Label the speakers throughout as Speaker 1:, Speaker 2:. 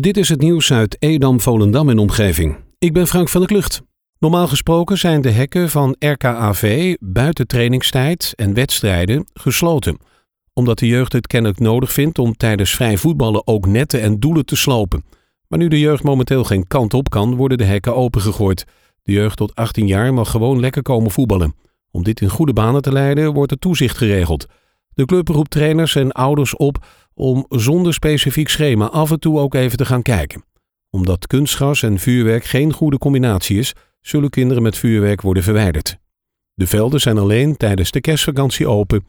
Speaker 1: Dit is het nieuws uit Edam, Volendam en omgeving. Ik ben Frank van der Klucht. Normaal gesproken zijn de hekken van RKAV buiten trainingstijd en wedstrijden gesloten. Omdat de jeugd het kennelijk nodig vindt om tijdens vrij voetballen ook netten en doelen te slopen. Maar nu de jeugd momenteel geen kant op kan, worden de hekken opengegooid. De jeugd tot 18 jaar mag gewoon lekker komen voetballen. Om dit in goede banen te leiden, wordt het toezicht geregeld. De club roept trainers en ouders op om zonder specifiek schema af en toe ook even te gaan kijken. Omdat kunstgras en vuurwerk geen goede combinatie is, zullen kinderen met vuurwerk worden verwijderd. De velden zijn alleen tijdens de kerstvakantie open.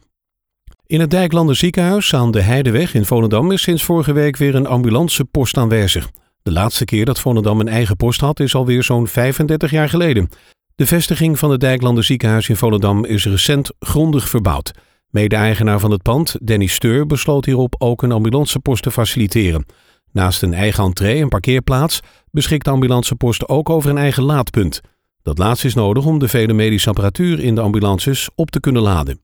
Speaker 1: In het Dijklander ziekenhuis aan de Heideweg in Volendam is sinds vorige week weer een ambulancepost aanwezig. De laatste keer dat Volendam een eigen post had is alweer zo'n 35 jaar geleden. De vestiging van het Dijklander ziekenhuis in Volendam is recent grondig verbouwd. Mede-eigenaar van het pand, Danny Steur, besloot hierop ook een ambulancepost te faciliteren. Naast een eigen entree en parkeerplaats beschikt de ambulancepost ook over een eigen laadpunt. Dat laatste is nodig om de vele medische apparatuur in de ambulances op te kunnen laden.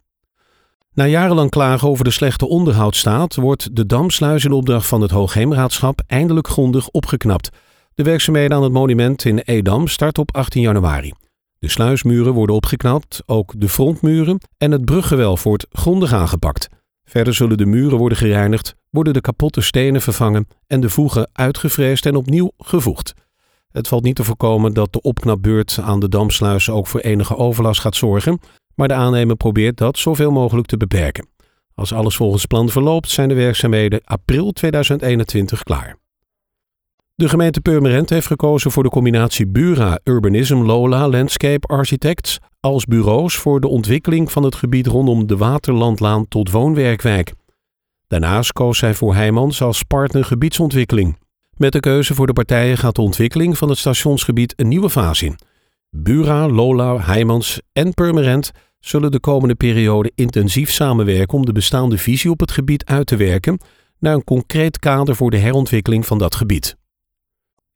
Speaker 1: Na jarenlang klagen over de slechte onderhoudsstaat wordt de Damsluis in opdracht van het Hoogheemraadschap eindelijk grondig opgeknapt. De werkzaamheden aan het monument in Edam start op 18 januari. De sluismuren worden opgeknapt, ook de frontmuren en het bruggewelf wordt grondig aangepakt. Verder zullen de muren worden gereinigd, worden de kapotte stenen vervangen en de voegen uitgevreesd en opnieuw gevoegd. Het valt niet te voorkomen dat de opknapbeurt aan de damsluis ook voor enige overlast gaat zorgen, maar de aannemer probeert dat zoveel mogelijk te beperken. Als alles volgens plan verloopt, zijn de werkzaamheden april 2021 klaar. De gemeente Purmerend heeft gekozen voor de combinatie Bura Urbanism Lola Landscape Architects als bureaus voor de ontwikkeling van het gebied rondom de Waterlandlaan tot woonwerkwijk. Daarnaast koos zij voor Heijmans als partner gebiedsontwikkeling. Met de keuze voor de partijen gaat de ontwikkeling van het stationsgebied een nieuwe fase in. Bura, Lola, Heijmans en Purmerend zullen de komende periode intensief samenwerken om de bestaande visie op het gebied uit te werken naar een concreet kader voor de herontwikkeling van dat gebied.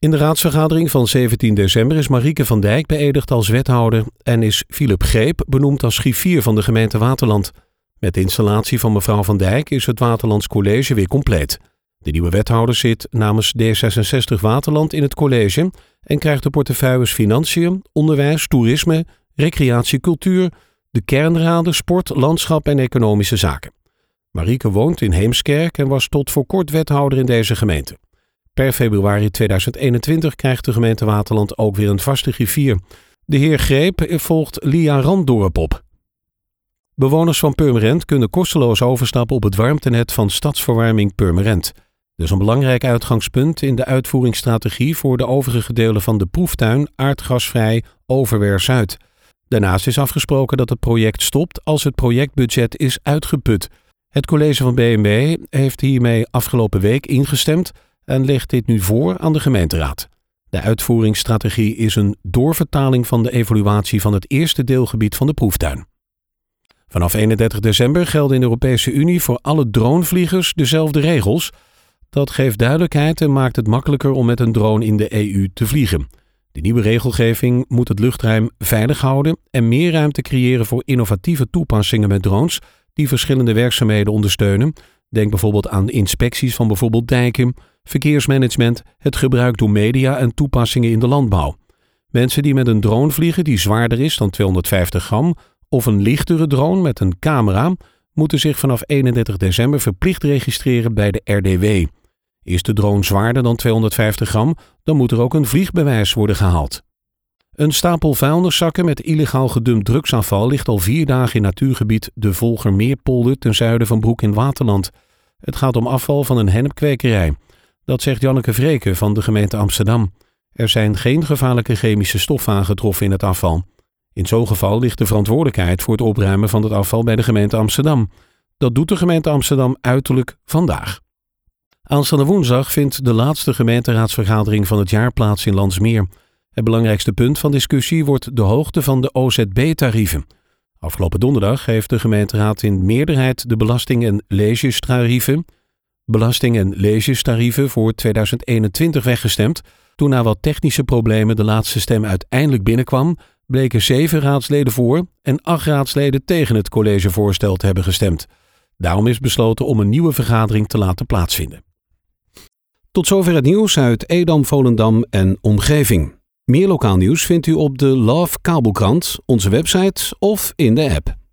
Speaker 1: In de raadsvergadering van 17 december is Marieke van Dijk beëdigd als wethouder en is Philip Greep benoemd als griffier van de gemeente Waterland. Met de installatie van mevrouw van Dijk is het Waterlands College weer compleet. De nieuwe wethouder zit namens D66 Waterland in het college en krijgt de portefeuilles Financiën, Onderwijs, Toerisme, Recreatie, Cultuur, de kernraden, Sport, Landschap en Economische Zaken. Marieke woont in Heemskerk en was tot voor kort wethouder in deze gemeente. Per februari 2021 krijgt de gemeente Waterland ook weer een vaste griffier. De heer Greep volgt Lia Randdorp op. Bewoners van Purmerend kunnen kosteloos overstappen op het warmtenet van Stadsverwarming Purmerend. Is een belangrijk uitgangspunt in de uitvoeringsstrategie voor de overige delen van de proeftuin aardgasvrij Overweer Zuid. Daarnaast is afgesproken dat het project stopt als het projectbudget is uitgeput. Het college van BNB heeft hiermee afgelopen week ingestemd en legt dit nu voor aan de gemeenteraad. De uitvoeringsstrategie is een doorvertaling van de evaluatie van het eerste deelgebied van de proeftuin. Vanaf 31 december gelden in de Europese Unie voor alle dronevliegers dezelfde regels. Dat geeft duidelijkheid en maakt het makkelijker om met een drone in de EU te vliegen. De nieuwe regelgeving moet het luchtruim veilig houden en meer ruimte creëren voor innovatieve toepassingen met drones die verschillende werkzaamheden ondersteunen. Denk bijvoorbeeld aan inspecties van bijvoorbeeld dijken, verkeersmanagement, het gebruik door media en toepassingen in de landbouw. Mensen die met een drone vliegen die zwaarder is dan 250 gram of een lichtere drone met een camera moeten zich vanaf 31 december verplicht registreren bij de RDW. Is de drone zwaarder dan 250 gram, dan moet er ook een vliegbewijs worden gehaald. Een stapel vuilniszakken met illegaal gedumpt drugsafval ligt al vier dagen in natuurgebied de Volgermeerpolder ten zuiden van Broek in Waterland. Het gaat om afval van een hennepkwekerij. Dat zegt Janneke Vreken van de gemeente Amsterdam. Er zijn geen gevaarlijke chemische stoffen aangetroffen in het afval. In zo'n geval ligt de verantwoordelijkheid voor het opruimen van het afval bij de gemeente Amsterdam. Dat doet de gemeente Amsterdam uiterlijk vandaag. Aanstaande woensdag vindt de laatste gemeenteraadsvergadering van het jaar plaats in Landsmeer. Het belangrijkste punt van discussie wordt de hoogte van de OZB-tarieven. Afgelopen donderdag heeft de gemeenteraad in meerderheid de belasting- en legestarieven, belasting- en legestarieven voor 2021 weggestemd. Toen na wat technische problemen de laatste stem uiteindelijk binnenkwam, bleken zeven raadsleden voor en acht raadsleden tegen het collegevoorstel te hebben gestemd. Daarom is besloten om een nieuwe vergadering te laten plaatsvinden. Tot zover het nieuws uit Edam, Volendam en omgeving. Meer lokaal nieuws vindt u op de Love Kabelkrant, onze website of in de app.